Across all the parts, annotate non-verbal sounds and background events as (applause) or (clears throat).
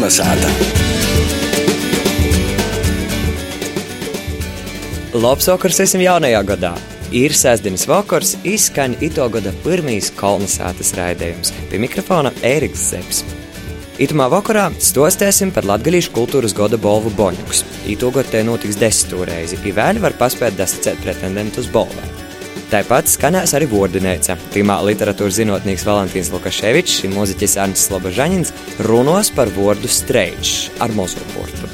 Kalnasāta! Labs vakars esam jaunajā gadā! Ir sestdienas vakars, izskaņa ito gada pirmīs kolonizētas raidījums. Pie mikrofona Ēriks Zepsi. Itamā vakarā stostēsim par latgalīšu kultūras goda bolvu boņuks. Itogad te notiks desmito reizi, i vēl var paspēt dasacēt pretendentu uz bolvē. Tāpat skanēs arī vordinēca. Tīmā literatūras zinātnieks Valentīns Lukaševičs un mūziķis Arnis Slobožaņins runos par vārdu streičs ar mozo burtu.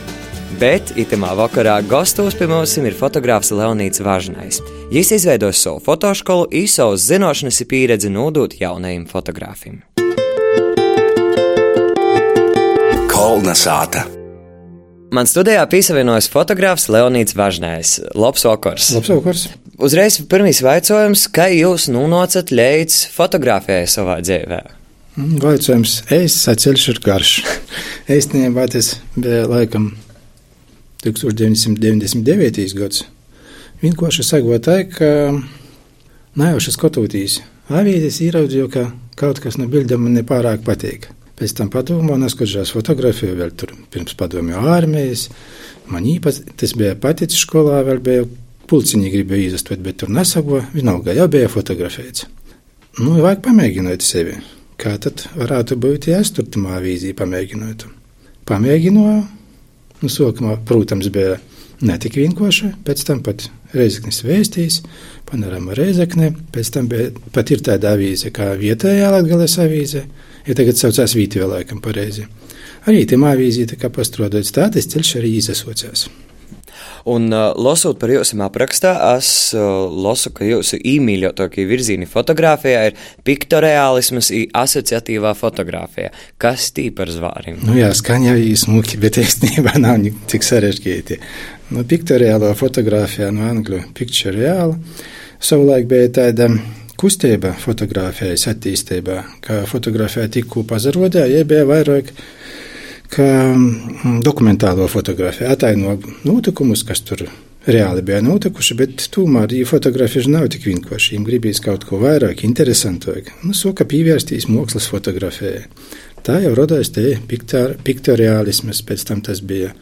Bet itamā vakarā gastos pie mums ir fotogrāfs Leonīts Važnais. Viņš izveidos savu fotoškolu, īsavas zināšanas pieredzi nodot jaunajiem fotogrāfiem. Kalnasāta! Man studijā piesavienojas fotogrāfs Leonīts Važnais. Labs vakars! Labs vakars! Uzreiz pirmīs jautājums, kā jūs nonācat līdz fotografijai savā dzīvē? Vaicājums, es ceļš ir garš. Īstenībā tas bija laikam 1999. gads. Vienkārši sagotāji, ka nejauši skatoties avīzes, ieraudzīju, ka kaut kas no bildēm man nepārāk patīk. Pēc tam padomāju, neskatījos fotografiju vēl tur pirms padomju armijas. Man īpaši tas bija paticis skolā, vēl bija pulciņi gribēja izastot, bet tur nesago, vienalga jau bija fotografēts. Nu, vajag pamēģināt sevi. Kā tad varētu būt, ja es tur tamā avīzī pamēģinātu? Pamēģināju, nu, sākumā, protams, bija ne tik vienkārši, pēc tam pat Reizeknis vēstījis, panorama Reizekne, pēc tam bija pat ir tāda avīze kā vietējā Latgales avīze, ja tagad saucās Vītio laikam pareizi. Arī tam avīzī tā kā pastrādāts tādas ceļš arī izasocās. Un, uh, lasot par jūsu aprakstā, es uh, lasu, ka jūsu īmīļotākie virzieni fotografijā ir piktoreālisms un asociatīvā fotografija. Kas tī par zvārim? Nu jā, skaņa jau īsmuki, bet īstenībā nav tik sarežģīti. Nu, piktoreālā fotografijā no angļu picture reāla savulaik bija tāda kustība fotografijas attīstībā, ka fotografija tikko pazarodē, ja bija vairāk ka dokumentālo fotografiju ataino notikumus, kas tur reāli bija notikuši, bet tomēr ja fotografija nav tik vienkārši. Viņam gribīs kaut ko vairāk, interesantāk. Nu, soka pievērsties mākslas fotografijai. Tā jau radās te piktoriālisms, pēc tam tas bija.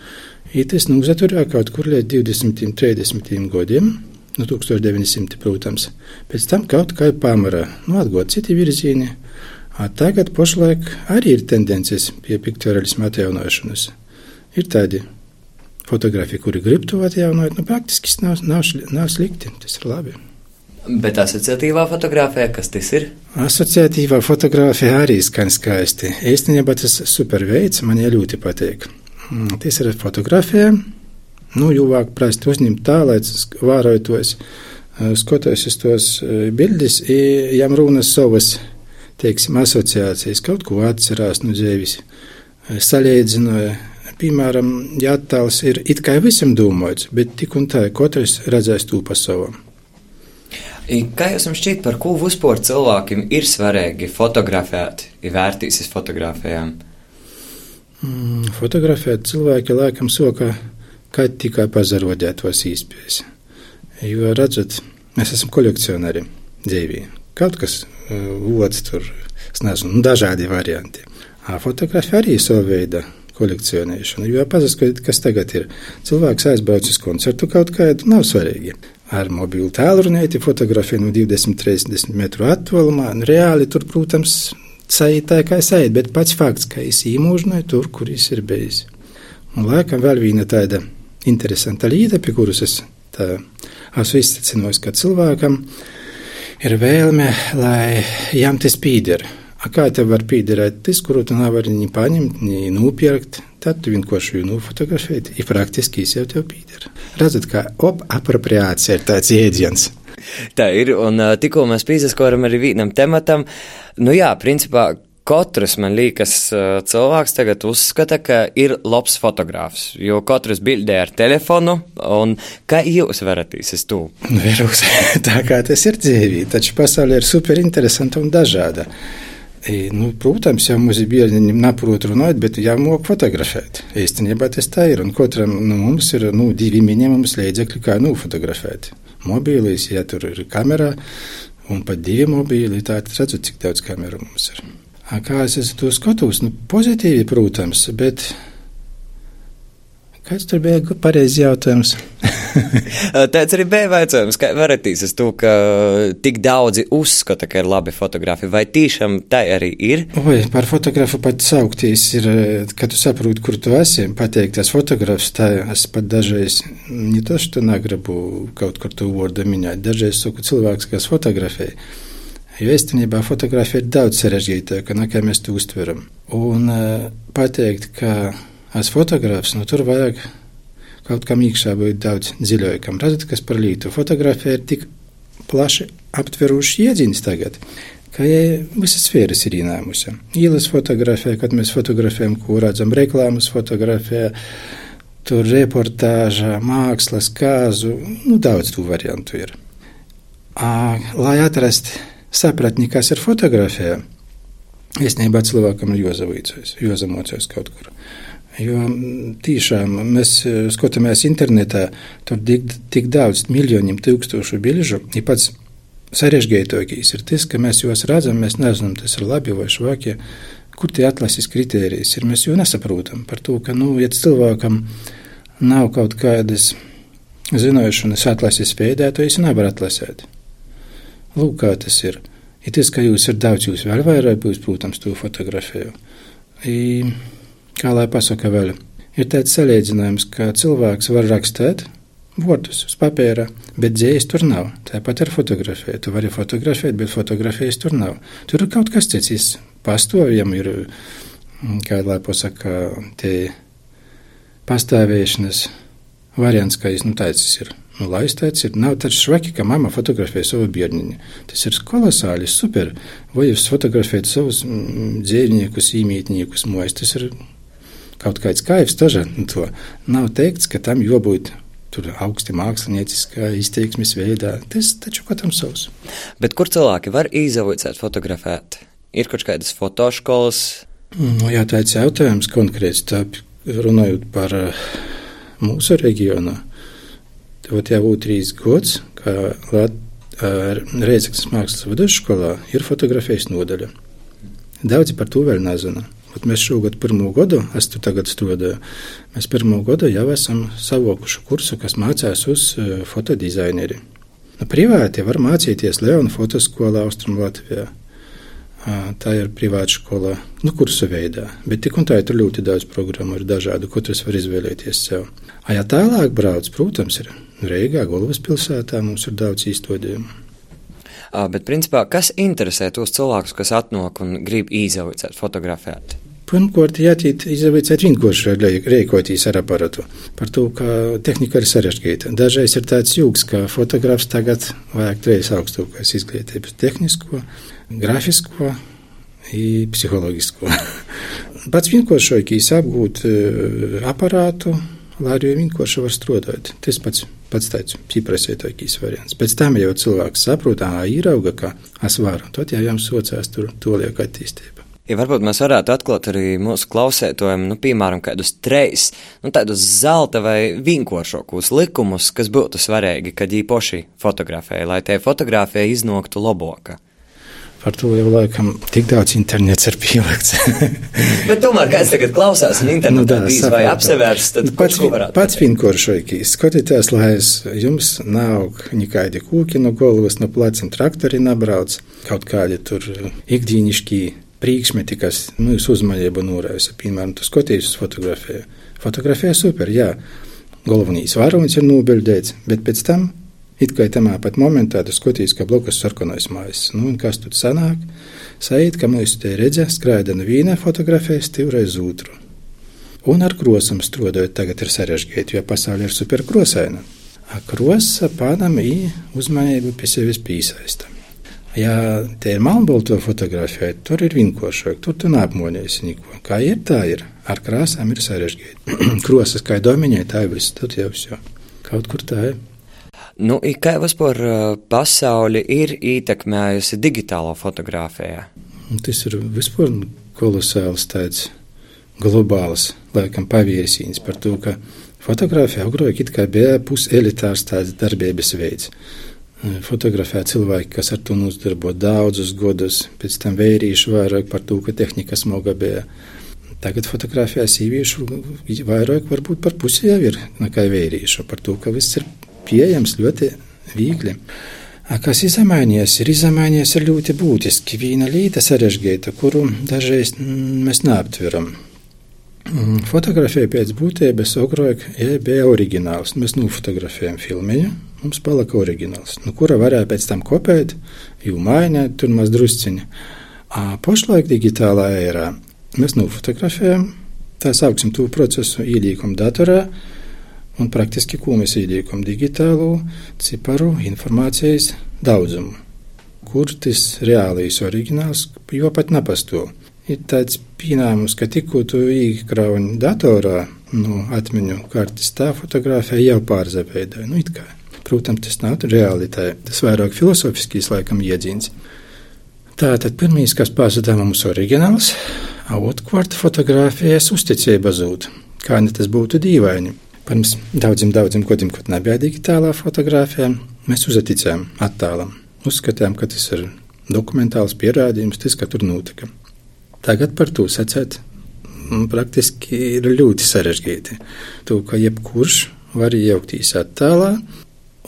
Itis nu uzaturēja kaut kur līdz 20, 30 gadiem, no 1900, protams. Pēc tam kaut kā pamarā, nu atgūt citi virzieni. A tagad pašlaik arī ir tendences pie piktoreālisma atjaunošanas. Ir tādi fotogrāfi, kuri grib to atjaunot, nu praktiski nav, nav, nav slikti, tas ir labi. Bet asociatīvā fotografija, kas tas ir? Asociatīvā fotografija arī skan skaisti. Īstenībā tas super veids man ļoti patīk. Tas ir fotografija, nu, jūvāk prasti uzņemt tā, lai vārotos, skotos uz tos bildes, jām runas savas teiksim, asociācijas, kaut ko atcerās no dzīves, salīdzināja. Piemēram, ja attēls ir it kā visam domāts, bet tik un tā katrs redzēs to pa savam. Kā jums šķiet, par ko vispār cilvēkiem ir svarīgi fotografēt, ir vērtīsies fotografējām? Mm, fotografēt cilvēki laikam soka, kad tikai pazarodēt tos īspējas. Jo, redzat, mēs esam kolekcionāri dzīvī. Kaut kas otrs tur, es nezinu, nu, dažādi varianti. Fotografija arī ir sava veida kolekcionēšana. Jo jāpazas, kas tagad ir. Cilvēks aizbrauc uz koncertu kaut kādu, nav svarīgi. Ar mobilu tālruni fotografiju no 20-30 metru attālumā. Reāli tur, protams, sajūta kā sajūta, bet pats fakts, ka es īmūžināju tur, kur es ir bijis. Un laikam vēl viena tāda interesanta lieta, pie kuras es esmu izsacinājis, ka cilvēkam ir vēlme, lai jām tas pīder. Kā tev var pīderēt tas, kuru tu nevari ni paņemt, ni nopirkt, tad tu vienkārši viņu nofotografēt, ir praktiski jau tev pīder. Redzat, kā op, apropriācija ir tāds jēdziens. Tā ir, un tikko mēs piesaskoram arī vienam tematam, nu jā, principā katrs, man liekas, cilvēks tagad uzskata, ka ir labs fotogrāfs. Jo katrs bildē ar telefonu, un kā jūs varat izsist to? Vērūs, (laughs) tā kā tas ir dzīvī, taču pasaule ir super interesanta un dažāda. I, nu, protams, jau ir bieži neprot runāt, bet jāmok fotografēt. Īstenībā tas tā ir, un katram nu, mums ir nu, divi minimums līdzekļi, kā nu fotografēt. Mobīlīs, ja tur ir kamera, un pat divi mobīli, tā redzat, cik daudz kameru mums ir. Kā es to skatos? Nu, pozitīvi, protams, bet kāds tur bija pareizs jautājums? (laughs) Tāds arī bija jautājums, kā varat izsast to, ka tik daudzi uzskata, ka ir labi fotografi, vai tiešām tā arī ir? Oi, par fotografu pat saukties ir, kad tu saproti, kur tu esi, pateikt, tas fotografs, tā es pat dažreiz, ne tas, tu negribu kaut kur to vārdu minēt, dažreiz saku cilvēks, kas fotografē. Jo īstenībā fotografija ir daudz sarežģītāka nekā mēs to uztveram. Un uh, pateikt, ka esmu fotogrāfs, nu tur vajag kaut kam iekšā būt daudz dziļākam. Redzat, kas par lītu. Fotografija ir tik plaši aptverošs iedziņas tagad. Ka ja visas sfēras ir ienāmusi. Ielas fotografija, kad mēs fotografējam, ko redzam, reklāmas fotografija, tur reportāža, mākslas, kāzu, nu daudz tu variantu ir. À, lai atrastu sapratni, kas ir fotografija, īstenībā cilvēkam ir jāzavīcojas, jāzamocās kaut kur. Jo tiešām mēs e, skatāmies internetā, tur tik, tik daudz miljoniem tūkstošu bilžu, ir pats sarežģītākais ir tas, ka mēs jūs redzam, mēs nezinām, tas ir labi vai švaki, kur tie atlases kritērijas ir. Mēs jau nesaprotam par to, ka, nu, ja cilvēkam nav kaut kādas zināšanas atlases veidā, to es nevaru atlasēt. Lūk, kā tas ir. Ir tas, ka jūs ir daudz, jūs vēl vairāk būs, protams, to fotografēju. I, kā lai pasaka vēl, ir tāds salīdzinājums, ka cilvēks var rakstīt vārdus uz papīra, bet dzējas tur nav. Tāpat ar fotografiju. Tu vari fotografēt, bet fotografijas tur nav. Tur ir kaut kas cits. Pastāvjam ir, mm, kā lai pasaka, tie pastāvēšanas variants, kā jūs nu teicis ir. Nu, lai es teicu, ir, nav tāds švaki, ka mamma fotografē savu bērniņu. Tas ir kolosāli, super. Vai jūs fotografējat savus mm, dzīvniekus, īmītniekus, mojas, tas ir kaut kāds kaivs taža. Nu, nav teikts, ka tam jābūt tur augsti mākslinieckā izteiksmes veidā. Tas taču katram savs. Bet kur cilvēki var izavicēt fotografēt? Ir kaut kādas fotoškolas? Nu, jā, tāds jautājums konkrēts, tā runājot par uh, mūsu reģionu. Tev jau būtu trīs gads, kā Reizeknas mākslas vidusskolā ir fotografijas nodaļa. Daudzi par to vēl nezina. Bet mēs šogad pirmo gadu, es tur tagad strādāju, mēs pirmo gadu jau esam savokuši kursu, kas mācās uz fotodizaineri. Nu, privāti var mācīties Leona fotoskolā Austrum Latvijā. Tā ir privāta skola, nu, kursu veidā. Bet tik un tā ir ļoti daudz programmu, ir dažādu, katrs var izvēlēties sev. A, ja tālāk brauc, protams, ir Reigā, galvaspilsētā mums ir daudz īstenību. Bet, principā, kas interesē tos cilvēkus, kas atnāk un grib izaugt, fotografēt? Pirmkārt, jātīt izaugt vienkārši rīkoties ar aparatu. Par to, ka tehnika ir sarežģīta. Dažreiz ir tāds jūgs, ka fotografs tagad vajag trīs augstākās izglītības - tehnisko, grafisko un psiholoģisko. (laughs) Pats vienkāršākais apgūt aparātu, lai arī vienkārši var strādāt. Tas pats, pats tāds pieprasītākais variants. Pēc tam jau cilvēks saprot, ā, īrauga, ka es varu, tad jau jums socās tur to liek attīstība. Ja varbūt mēs varētu atklāt arī mūsu klausētojiem, nu, piemēram, kādus treis, nu, tādus zelta vai vinkošākus likumus, kas būtu svarīgi, kad īpaši fotografēja, lai tie fotografēja iznāktu labāka. Par to jau laikam tik daudz internets ir pielikts. (laughs) Bet tomēr, kā es tagad klausās, un internetā nu, dīs vai apsevērst, tad pats, pats vinkoršoikīs, skatieties, lai es, jums nav nekādi kūki no galvas, no pleciem traktori nabrauc, kaut kādi tur ikdīnišķī priekšmeti, kas nu, jūs uzmanību norēsa, piemēram, tu skaties uz fotografiju. Fotografija super, jā, galvenais varonis ir nobildēts, bet pēc tam It kā tamā pat momentā tu skaties, ka blokus sarkanais mājas. Nu, un kas tur sanāk? Sajūt, ka mūsu te redzē skraida no viena fotografēs divreiz otru. Un ar krosam strādājot tagad ir sarežģīti, jo pasaule ir superkrosaina. Krosa pādam ir uzmanību pie sevis piesaista. Ja te ir melnbalto fotografija, tur ir vinkošāk, tur tu neapmonies neko. Kā ir, tā ir. Ar krāsām ir sarežģīti. (clears throat) Krosas kā dominē, tā ir viss, tad jau jau. Kaut kur tā ir. Nu, kā vispār pasauli ir ietekmējusi digitālo fotografiju? Tas ir vispār kolosāls tāds globāls, laikam, paviesīns par to, ka fotografija agrāk it kā bija puselitārs tāds darbības veids. fotografē cilvēki, kas ar to nozdarbo daudzus gadus, pēc tam vērīšu vairāk par to, ka tehnika smoga bija. Tagad fotografijā sīviešu vairāk varbūt par pusi jau ir nekā vērīšu, par to, ka viss ir pieejams ļoti viegli. Kas izmainījies, ir izmainījies ir ļoti būtiski. Viena lieta sarežģīta, kuru dažreiz mēs neaptveram. Mm, fotografija pēc būtības agrāk bija oriģināls. Mēs nofotografējam filmiņu, mums palika oriģināls, no kura varēja pēc tam kopēt, jau mainīt, tur maz drusciņi. Pašlaik digitālā ērā mēs nofotografējam, tā sauksim to procesu ielīkumu datorā, un praktiski ko mēs ielīkam digitālu ciparu informācijas daudzumu, kur tas reālais oriģināls jau pat nepastāv ir tāds pieņēmums, ka tikko tu iekrauni datorā no atmiņu kartes, tā fotografija jau pārzaveidoja. Nu, Protams, tas nav realitāte, tas vairāk filozofisks laikam iedzīns. Tātad pirmīs, kas pazuda mums oriģināls, otrkārt fotografijas uzticība zūd. Kā ne tas būtu dīvaini. Pirms daudziem, daudziem gadiem, kad nebija digitālā fotografija, mēs uzticējām attēlam. Uzskatījām, ka tas ir dokumentāls pierādījums, tas, ka tur notika. Tagad par to sacēt mm, praktiski ir ļoti sarežģīti. To, ka jebkurš var iejaukties attēlā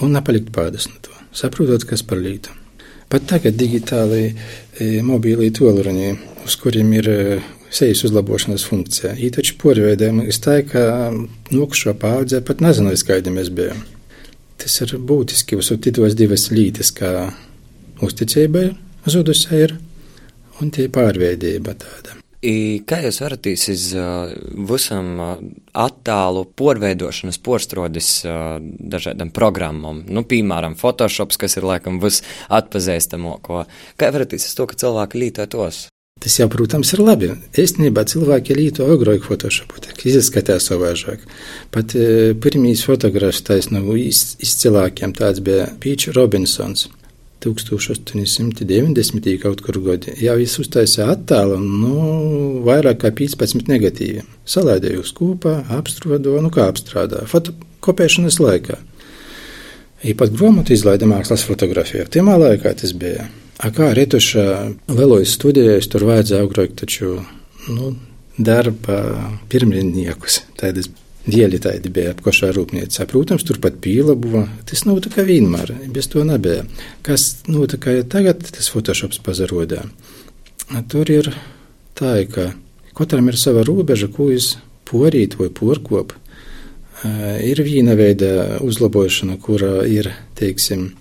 un nepalikt pēdas no to, saprotot, kas par lītu. Pat tagad digitāli e, mobīlī tolruņi, uz kuriem ir e, sejas uzlabošanas funkcija, īpaši porveidēm, es tā, ka nokušo paudzē pat nezināju, kādi mēs bijām. Tas ir būtiski, uzsūt tos divas lītes, kā uzticībai zudusai ir un tie pārveidība tāda. I, kā jūs varat iz uh, visam uh, attālu porveidošanas porstrodis uh, dažādām programmām? Nu, piemēram, Photoshop, kas ir laikam visatpazīstamāko. Kā varat iz to, ka cilvēki līto tos? Tas jau, protams, ir labi. Īstenībā cilvēki līto agrāk Photoshopu, izskatās savādāk. Pat e, pirmīs fotogrāfs taisno izcilākiem tāds bija Pīčs Robinsons. 1890. kaut kur gadi, jau es uztaisīju attēlu, nu, vairāk kā 15 negatīvi. Salaidēju uz kūpā, apstrādoju, nu, kā apstrādā, fotokopēšanas laikā. Īpat grāmatu izlaida mākslas fotografija. Timā laikā tas bija. A kā retušā lelojas studijās, tur vajadzēja agrāk taču, nu, darba pirmrindniekus. Tādas Dieļi tādi bija apkošā rūpniecībā. Protams, turpat pīla buvo. Tas nav tā kā vienmēr, bez to nebija. Kas notika tagad, tas Photoshops pazarodā. Tur ir tā, ka katram ir sava robeža, ko jūs porīt vai porkop. Ir viena veida uzlabošana, kura ir, teiksim,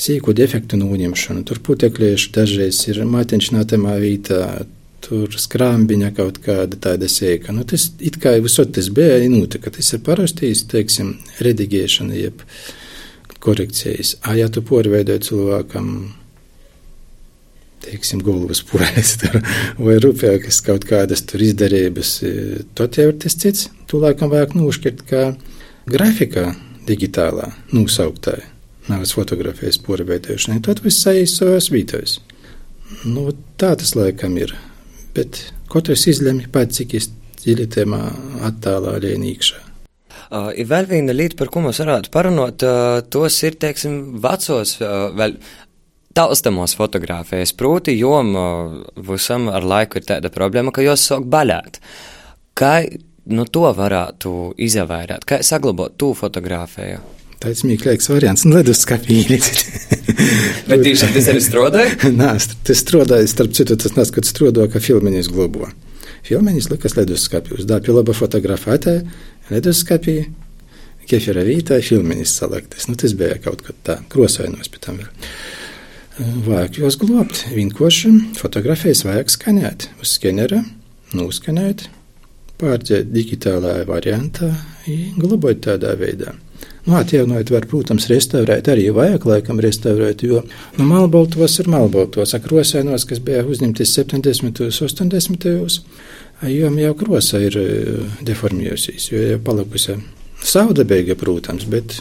sīku defektu noņemšana. Tur putekļieši dažreiz ir matiņš nātamā vietā, tur skrāmbiņa kaut kāda tāda sēka. Nu, tas it kā visot tas bija, notika. Tas ir parastīs, teiksim, redigēšana, jeb korekcijas. A, ja tu porveidoji cilvēkam, teiksim, galvas pūles vai rūpēkas kaut kādas tur izdarības, tad jau ir tas cits. Tu laikam vajag nošķirt kā grafikā digitālā nosauktā. Nav fotografijas porveidošanai, tad viss aiz savās vītos. Nu, tā tas laikam ir bet katrs izlemj pats, cik dziļi tajā attēlā ienīkšā. Uh, ir vēl viena lieta, par ko mums varētu parunāt, uh, tos ir, teiksim, vecos, uh, vēl taustamos fotografējas, proti, jom uh, visam ar laiku ir tāda problēma, ka jūs sāk baļēt. Kā no to varētu izavairāt, kā saglabāt to fotografēju? Smieklīgs variants, un leduskapī. (laughs) Bet tiešām tas arī strādāja? (laughs) Nē, tas strādāja, starp citu, tas nes, kad strādāja, ka filmiņas globo. Filmiņas likas leduskapī, uz dāpju laba fotografētē, leduskapī, kefira vītā, filmiņas saliktas. Nu, tas bija kaut kad tā, krosainos pēc tam vēl. Vajag jūs globt, vienkārši fotografijas vajag skanēt uz skenera, noskanēt, pārģēt digitālā variantā, glabāt tādā veidā. Nu, atjaunot, var, protams, restaurēt arī vajag laikam restaurēt, jo nu, malbaltos ir malbaltos, ak, rosainos, kas bija uzņemties 70. un 80. jo jau krosa ir deformējusies, jo jau palikusi saudabīga, protams, bet,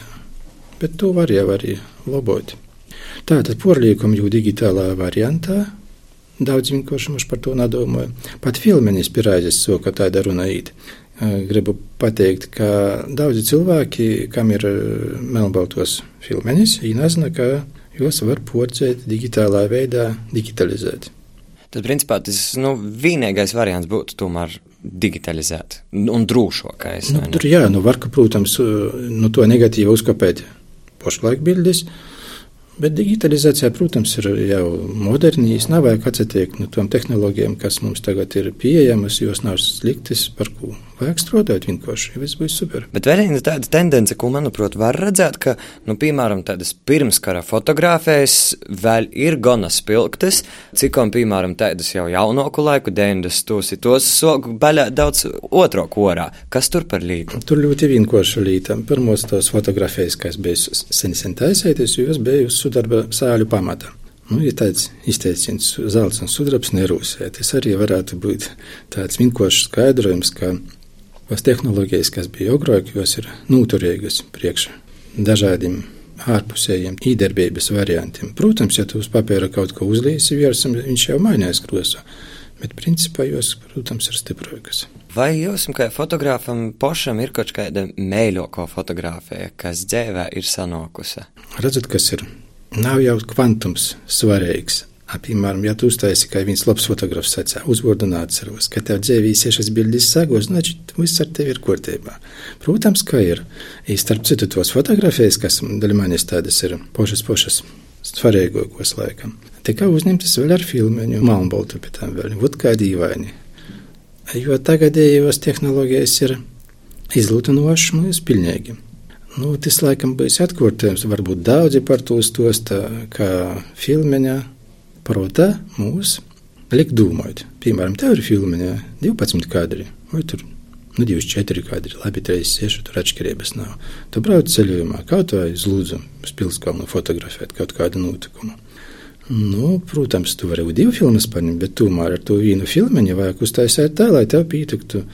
bet to var jau arī labot. Tātad porliekam jau digitālā variantā. Daudz vienkārši mums par to nedomāja. Pat filmenis pirāzes soka tāda runājot. Gribu pateikt, ka daudzi cilvēki, kam ir melnbaltos filmenis, nezina, ka jos var porcēt digitālā veidā, digitalizēt. Tad, principā, tas nu, vienīgais variants būtu tomēr digitalizēt un drošākais. Nu, tur, jā, nu var, ka, protams, nu, to negatīvu uzkopēt pašlaik bildes, Bet digitalizācijā, protams, ir jau modernīs, nav vajag atsatiekt no tām tehnoloģijām, kas mums tagad ir pieejamas, jos nav sliktas, par ko vajag strādāt vienkārši, viss būs super. Bet vēl viena tāda tendence, ko, manuprāt, var redzēt, ka, nu, piemēram, tādas pirmskara fotografējas vēl ir gana spilgtas, cikom, piemēram, tādas jau jaunāku laiku, 90. tos soku baļā daudz otro korā. Kas tur par līgu? Tur ļoti vienkārši līta. Pirmos tos fotografējas, kas bija sen sen taisēties, jūs bija uz sudarba sāļu pamata. Nu, ir tāds izteiciens, ka zelta un sudrabs nerūsē. Tas arī varētu būt tāds vienkāršs skaidrojums, ka tās tehnoloģijas, kas bija agrāk, jos ir noturīgas priekš dažādiem ārpusējiem īdarbības variantiem. Protams, ja tu uz papīra kaut ko uzlīsi, viersam, viņš jau mainās krosā. Bet principā jūs, protams, ir stiprākas. Vai jums, kā fotogrāfam, pašam ir kaut kāda mēļoko fotografija, kas dzīvē ir sanokusi? Redzat, kas ir nav jau kvantums svarīgs. Piemēram, ja tu uztaisīji, kā viens labs fotografs sacīja, uzvārdu un atceros, ka tev dzīvē sešas bildes sagos, значит, viss ar tevi ir kārtībā. Protams, ka ir. I starp citu, tos fotografijas, kas daļai manis tādas ir pošas, pošas, svarīgākos laikam. Tikai uzņemtas vēl ar filmiņu, malnboltu pie tam vēl, vot kā dīvaini. Jo tagadējos tehnoloģijas ir izlūtinošas un izpilnīgi. Nu, tas laikam bijis atkārtojums. Varbūt daudzi par to stosta, kā filmiņā prota mūs liek domāt. Piemēram, tev ir filmiņā 12 kadri vai tur. Nu, 24 kadri, labi, 36, tur atšķirības nav. Tu brauc ceļojumā, kaut vai uz lūdzu, uz pilskalnu fotografēt kaut kādu notikumu. Nu, protams, tu vari divu filmu paņemt, bet tomēr ar to vienu filmu vajag uztaisīt tā, lai tev pietiktu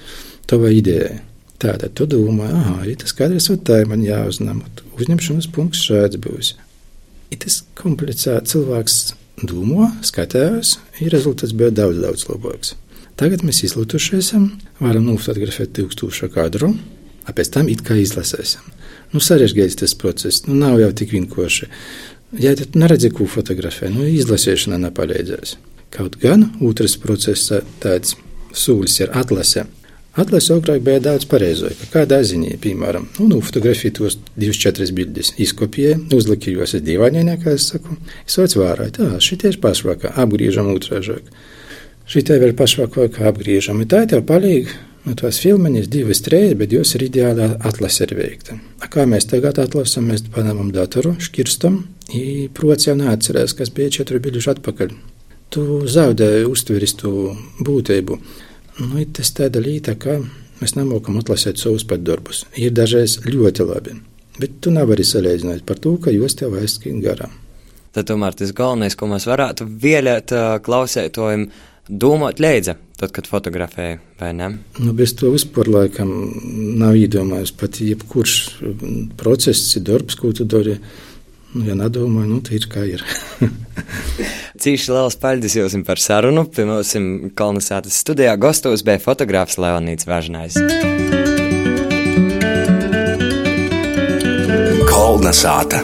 tava ideja. Tātad tu domā, ah, ja tas kādreiz ir man jāuzņem, uzņemšanas punkts šāds būs. Ja tas komplicēti cilvēks domā, skatās, ir rezultāts bija daudz, daudz labāks. Tagad mēs izlūtušies, varam nofotografēt tūkstošu kadru, pēc tam it kā izlasēsim. Nu, sarežģīts tas process, nu, nav jau tik vienkārši. Ja tu neredzi, ko fotografē, nu, izlasīšana nepalīdzēs. Kaut gan otrs process, tāds sūlis ir atlase. Atlase agrāk bija daudz pareizāk, kā kāda ziņā, piemēram, nu fotografēja tos divas, četras bildes, izkopēja, uzlika jos uz dīvainā, kā es saku, es vācu vērā, tā, šitie ir pašvākā, apgriežam otrāžāk. Šitie vēl pašvākā apgriežam, tā tev palīg, nu, tās filmeņas divas, trīs, bet jūs ir ideāli atlase ir veikta. Kā mēs tagad atlasam, mēs paņemam datoru, škirstam, prots jau neatcerēs, kas bija četru bilžu atpakaļ. Tu zaudēji uztveris to būtību. Nu, tas tāda lieta, ka mēs nemokam atlasīt savus patdarbus. Ir dažreiz ļoti labi, bet tu nevari salīdzināt par to, ka jūs tev aizskrien garām. Tad tomēr tas galvenais, ko mēs varētu vielēt klausētojiem, domāt leidza, tad, kad fotografēja, vai ne? Nu, bez to vispār laikam nav iedomājis pat jebkurš process, darbs, ko tu dari. Nu, ja nedomāju, nu, tā ir kā ir. (laughs) Cīši liels paldies jums par sarunu. Pie mums Kalnasātas studijā gastos bija fotogrāfs Leonīts Važnais. Kalnasāta.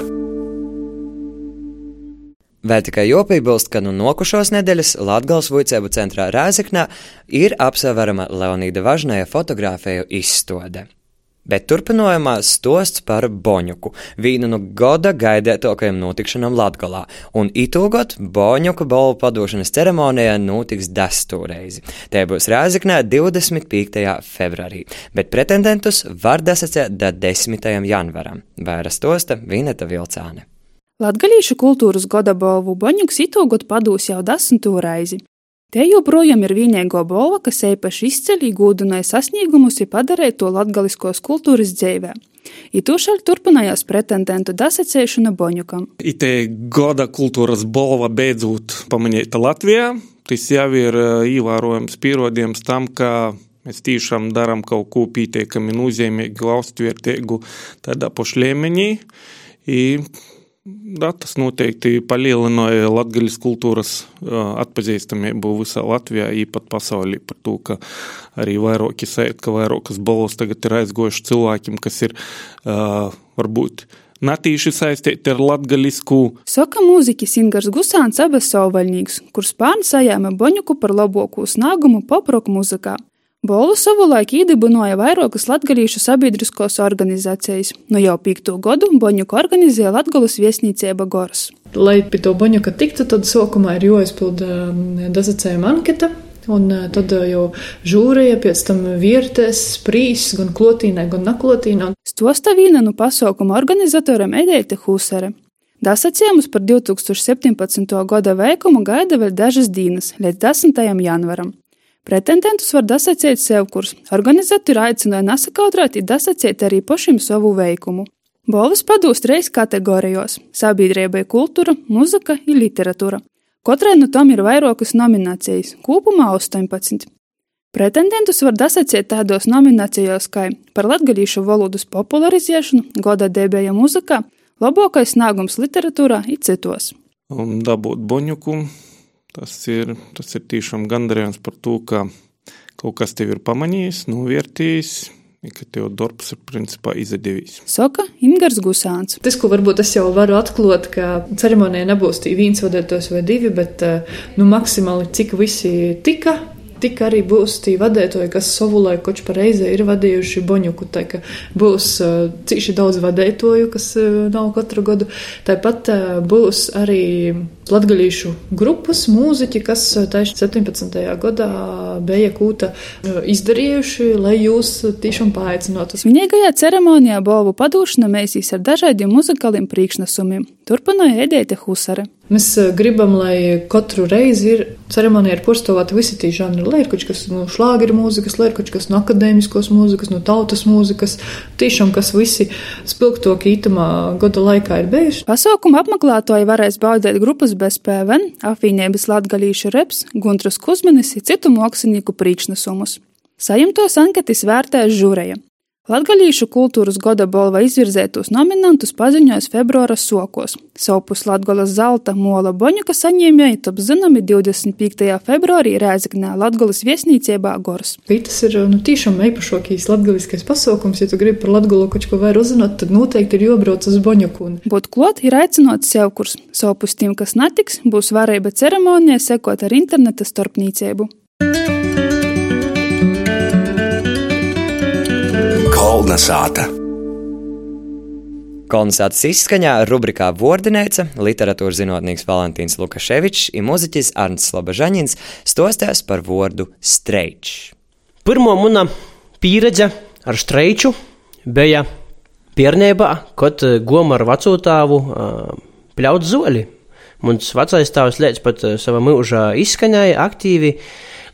Vēl tikai jopībilst, ka no nu nokušos nedēļas Latgals Vujcēbu centrā Rēzeknā ir apseverama Leonīda Važnēja fotografēju izstode bet turpinājumā stosts par Boņuku, vienu no gada gaidētākajiem notikšanām Latgalā, un itūgot Boņuku balvu padošanas ceremonijā notiks destūreizi. Te būs Rēziknē 25. februārī, bet pretendentus var desacēt da 10. janvaram. Vēra stosta Vineta Vilcāne. Latgalīšu kultūras goda balvu Boņuks itūgot padūs jau desmito reizi. Te joprojām ir vienīgo balva, kas īpaši izceļ gūdināja sasniegumus un padarīja to latgaliskos kultūras dzīvē. Itūšaļ turpinājās pretendentu dasacēšana Boņukam. Ite gada kultūras balva beidzot pamanīta Latvijā. Tas jau ir ievērojams pierādījums tam, ka mēs tiešām darām kaut ko pietiekami nozīmīgu, augstvērtīgu tādā pašliemenī. Da, tas noteikti palielināja latgaļas kultūras atpazīstamību visā Latvijā, īpat pasaulī par to, ka arī vairāki sēt, ka vairākas balvas tagad ir aizgojuši cilvēkiem, kas ir varbūt natīši saistīti ar latgalisku. Soka mūziķis Ingars Gusāns abas savvaļnīgs, kurš pārni sajāma Boņuku par labāko snāgumu poproku muzikā. Bolu savulaik īdibināja vairākas latgalīšu sabiedriskos organizācijas. No jau pīkto godu Boņuku organizēja Latgolas viesnīcība Gors. Lai pie to Boņuka tiktu, tad sākumā ir jāizpilda um, dazacējuma anketa, Un tad jau žūrija pēc tam vērtēs sprīs gan klotīnai, gan naklotīnai. Stosta vīna no pasaukuma organizatoram Edeita Husare. Dasacījumus par 2017. gada veikumu gaida vēl dažas dienas, līdz 10. janvaram. Pretendentus var dasacīt sev, kurus organizatori aicināja nesakautrēt, ir dasacīt arī pašiem savu veikumu. Balvas padūst reiz kategorijos - sabiedrībai kultūra, muzika un literatūra. Katrai no tām ir vairākas nominācijas, kopumā 18. Pretendentus var dasacīt tādos nominācijos kā par latgadījušu valodas popularizēšanu, goda debēja muzikā, labākais sniegums literatūrā un citos. Un dabūt boņuku, tas ir, tas ir tiešām gandarījums par to, ka kaut kas tev ir pamanījis, novērtījis, ka tev darbs ir principā izdevīgs. Saka Ingars Gusāns. Tas, ko varbūt es jau varu atklāt, ka ceremonijā nebūs viens vadītājs vai divi, bet eh, nu, maksimāli cik visi tika tik arī būs tie vadītāji, kas savulaik koč pareizi ir vadījuši Boņuku. Tā kā būs uh, cīši daudz vadītāju, kas uh, nav katru gadu. Tāpat uh, būs arī latgalīšu grupas mūziķi, kas tieši 17. gadā bija kūta izdarījuši, lai jūs tiešām paaicinātu. Svinīgajā ceremonijā balvu padūšana mēsīs ar dažādiem muzikāliem priekšnesumiem. Turpināja Edēte Husare. Mēs gribam, lai katru reizi ir ceremonija ir postovāta visi tie žanri. Lai ir kaut kas no šlāgeru mūzikas, lai ir kaut kas no akadēmiskos mūzikas, no tautas mūzikas. Tiešām, kas visi spilgto kītamā gada laikā ir bijuši. Pasaukumu apmeklētāji varēs baudīt grupas bez PVN, afīnēbis latgalīšu reps, Guntras Kuzminis un citu mākslinieku priekšnesumus. Sajumtos anketis vērtēs žūreja. Latgalīšu kultūras goda balva izvirzētos nominantus paziņojas februāra sokos. Savpus Latgolas zelta mola Boņuka saņēmēji top zināmi 25. februārī Rēzaknē Latgolas viesnīcībā Gors. Tas ir nu, tiešām īpašākais latgaliskais pasaukums. Ja tu gribi par Latgolu kaut ko vairāk uzzināt, tad noteikti ir jābrauc uz Boņuku. Būt klot ir aicināts sev kurs. Savpus tiem, kas netiks, būs varība ceremonijai sekot ar interneta starpniecību. Kolnesāta. Kolnesātas izskaņā rubrikā Vordinēca literatūras zinātnieks Valentīns Lukaševičs un muziķis Arnsts Slobožaņins stostās par vārdu streičs. Pirmā mana pieredze ar streiču bija bērnībā, kad gojām ar vecātāvu pļaut zoli. Mans vecais tēvs līdz pat savā mūžā izskaņai aktīvi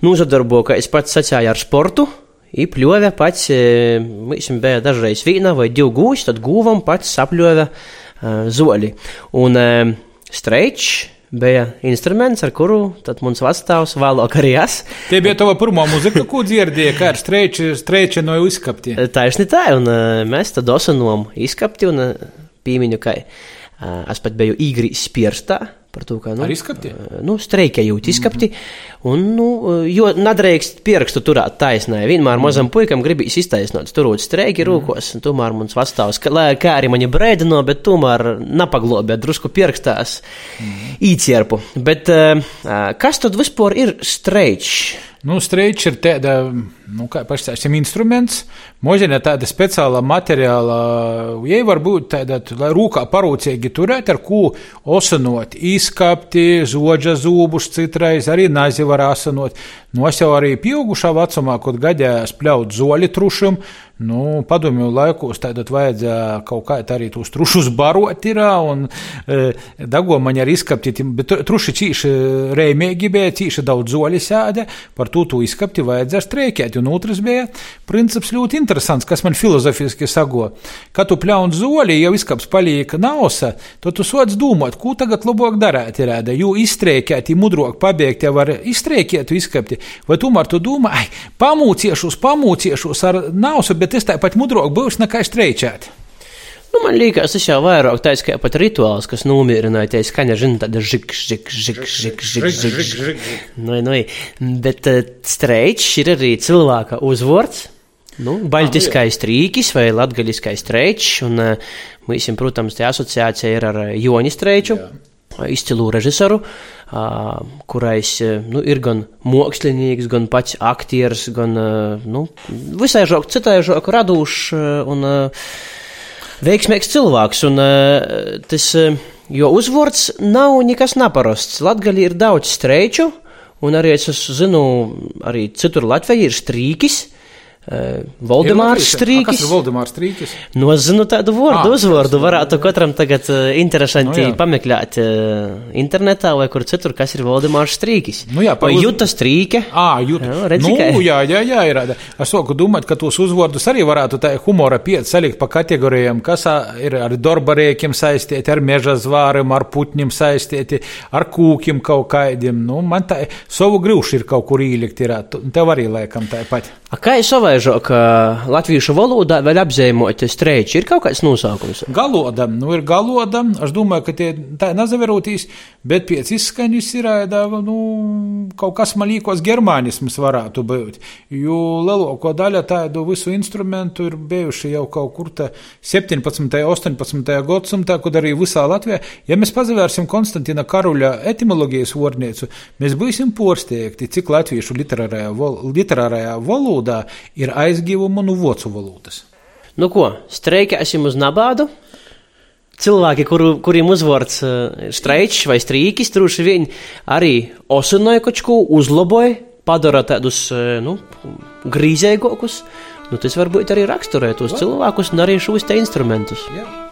nozadarbojas pats sacīja ar sportu. Īpļovē pats, mums bija dažreiz vīna vai divi gūši, tad gūvam pats sapļovē uh, zoli. Un uh, streičs bija instruments, ar kuru mums vecāks vēlāk arī es. Tie bija tava pirmā muzika, ko dzirdēja, kā ar streiču, streiču no izkapti. Taisni tā, un uh, mēs tad osanojam izkapti un uh, pīmiņu, ka uh, es pat biju īgrīs spierstā. Par to, ka nu, izskapti? Nu, streikējot, izskapti. Mm -hmm. Un, nu, jo nedrīkst pierakstu turēt taisnē. Vienmēr mm -hmm. mazam puikam gribīs iztaisnot, turot streiki mm -hmm. rūkos. Tomēr mums vastāvs, ka, lai kā arī mani brēdino, bet tomēr napaglobē, drusku pierakstās mm -hmm. īcierpu. Bet kas tad vispār ir streičs? Nu, streičs ir tāda, nu, kā pašstāstīsim, instruments, Možina tāda speciāla materiāla, jai var būt tāda, lai rūkā parūcīgi turēt, ar ko osanot, izkapti, zoģa zūbus citreiz, arī nazi var asanot. Nu, es jau arī pieaugušā vecumā, kad gadījās pļaut zoļi trušam, nu, padomju laikos tātad vajadzēja kaut kā arī tos trušus barot ir, un e, dagomaņi arī izkapti, bet truši cīši reimīgi bija, cīši daudz zoļi sēde, par to tu izkapti vajadzēja streikēt, un otrs bija princips ļoti interesants kas man filozofiski sago. Kad tu pļauni zoli, jau izkaps paliek nausa, tad tu sots domāt, ko tagad labāk darīt ir. Jo izstrēkēt, mudrāk pabeigt, jau var izstrēkēt, izkapti. Vai tomēr tu domā, ai, pamūciešos, pamūciešos ar nausu, bet es tāpat mudrāk būšu nekā streičēt. Nu, man liekas, tas jau vairāk tāds kā pat rituāls, kas nomierināja tie skaņa, zina, tāda žik, žik, žik, žik, žik, žik, žik. Nu, nu, bet uh, streičs ir arī cilvēka uzvārds. Nu, Baļķiskais trīkis vai latgaļiskais streičs, un mums, protams, tā asociācija ir ar Joņa streiču. Jā izcilu režisoru, kurais nu, ir gan mākslinieks, gan pats aktieris, gan nu, visai žok, citai žok, radošs un veiksmīgs cilvēks. Un, tas, jo uzvārds nav nekas neparasts. Latgali ir daudz streiču, un arī es zinu, arī citur Latvijā ir strīkis. Uh, Valdemārs Strīkis. Kas ir Valdemārs Strīkis? Nu, es zinu tādu vārdu, ah, uzvārdu. Varētu katram tagad uh, interesanti nu, pameklēt uh, internetā vai kur citur, kas ir Valdemārs Strīkis. Nu, jā, vai uz... Juta Strīke? Ā, Juta. Jā, redzi, nu, kā... jā, jā, jā, ir. Es soku domāt, ka tos uzvārdus arī varētu tā humora piet salikt pa kategorijām, kas ir ar dorbarēkiem saistīti, ar meža zvāriem, ar putņiem saistīti, ar kūkiem kaut kādiem. Nu, man tā savu grūšu ir kaut kur īlikt, ir. Tev arī laikam tāpat. A kā ir savaižāk latviešu valodā vēl apzīmot streiči? Ir kaut kāds nosaukums? Galoda, nu ir galoda. Es domāju, ka tie tā nezaverotīs, bet pēc izskaņas ir nu, kaut kas malīkos germānisms varētu būt. Jo lielāko daļu tādu visu instrumentu ir bijuši jau kaut kur 17. un 18. gadsimtā, kad arī visā Latvijā. Ja mēs pazavērsim Konstantina Karuļa etimoloģijas vārnīcu, mēs būsim porsteigti, cik latviešu literārajā, literārajā valodā ir aizguvuma no vocu valodas. Nu ko, streikēsim uz nabādu? Cilvēki, kuru, kuriem uzvārds uh, streičs vai strīkis, droši vien arī osinoja kaut ko, uzlaboja, padara tādus uh, nu, grīzēgākus. Nu, tas varbūt arī raksturē tos cilvēkus un arī šos te instrumentus. Jā.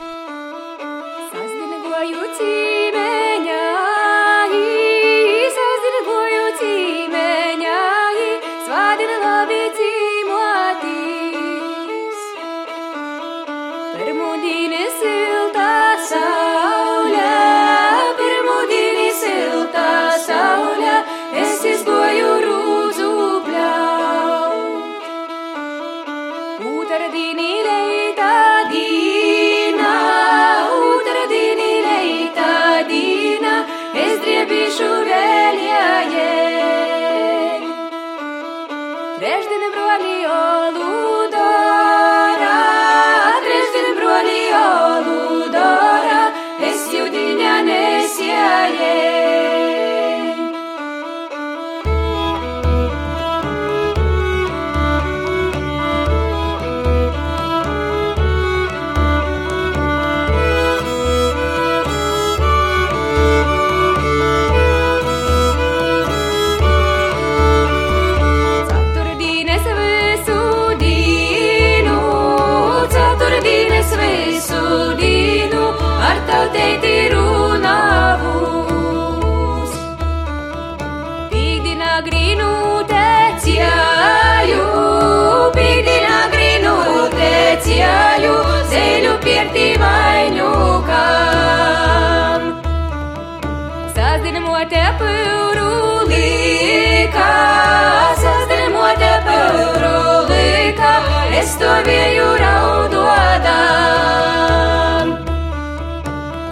lika, sasdemota pauro lika, es to vieju raudodām.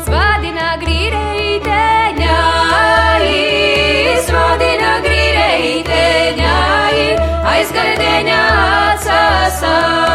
Svādina grīreiteņā, svādina grīreiteņā, aizgardēņā atsasām.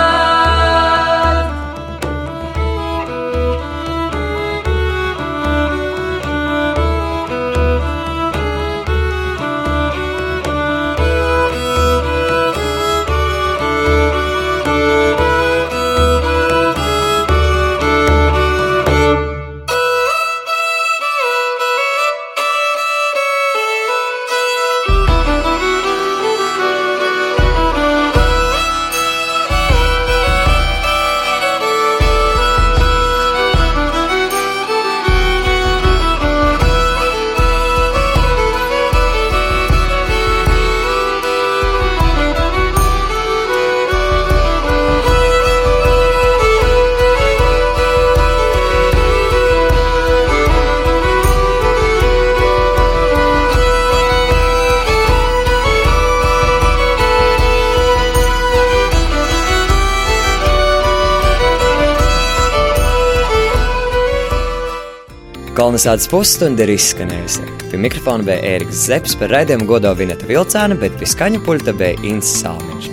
Kolnesādas pusstunda ir izskanējusi. Pie mikrofona bija Ēriks Zepes, par raidījumu godo Vineta Vilcāna, bet pie skaņa pulta bija Inns Salmiņš.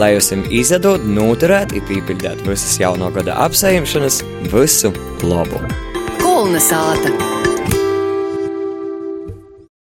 lai jūs jums izdod, noturēt, ir pīpildīt visas jauno gada apsējumšanas, visu labu! Kulna sāta!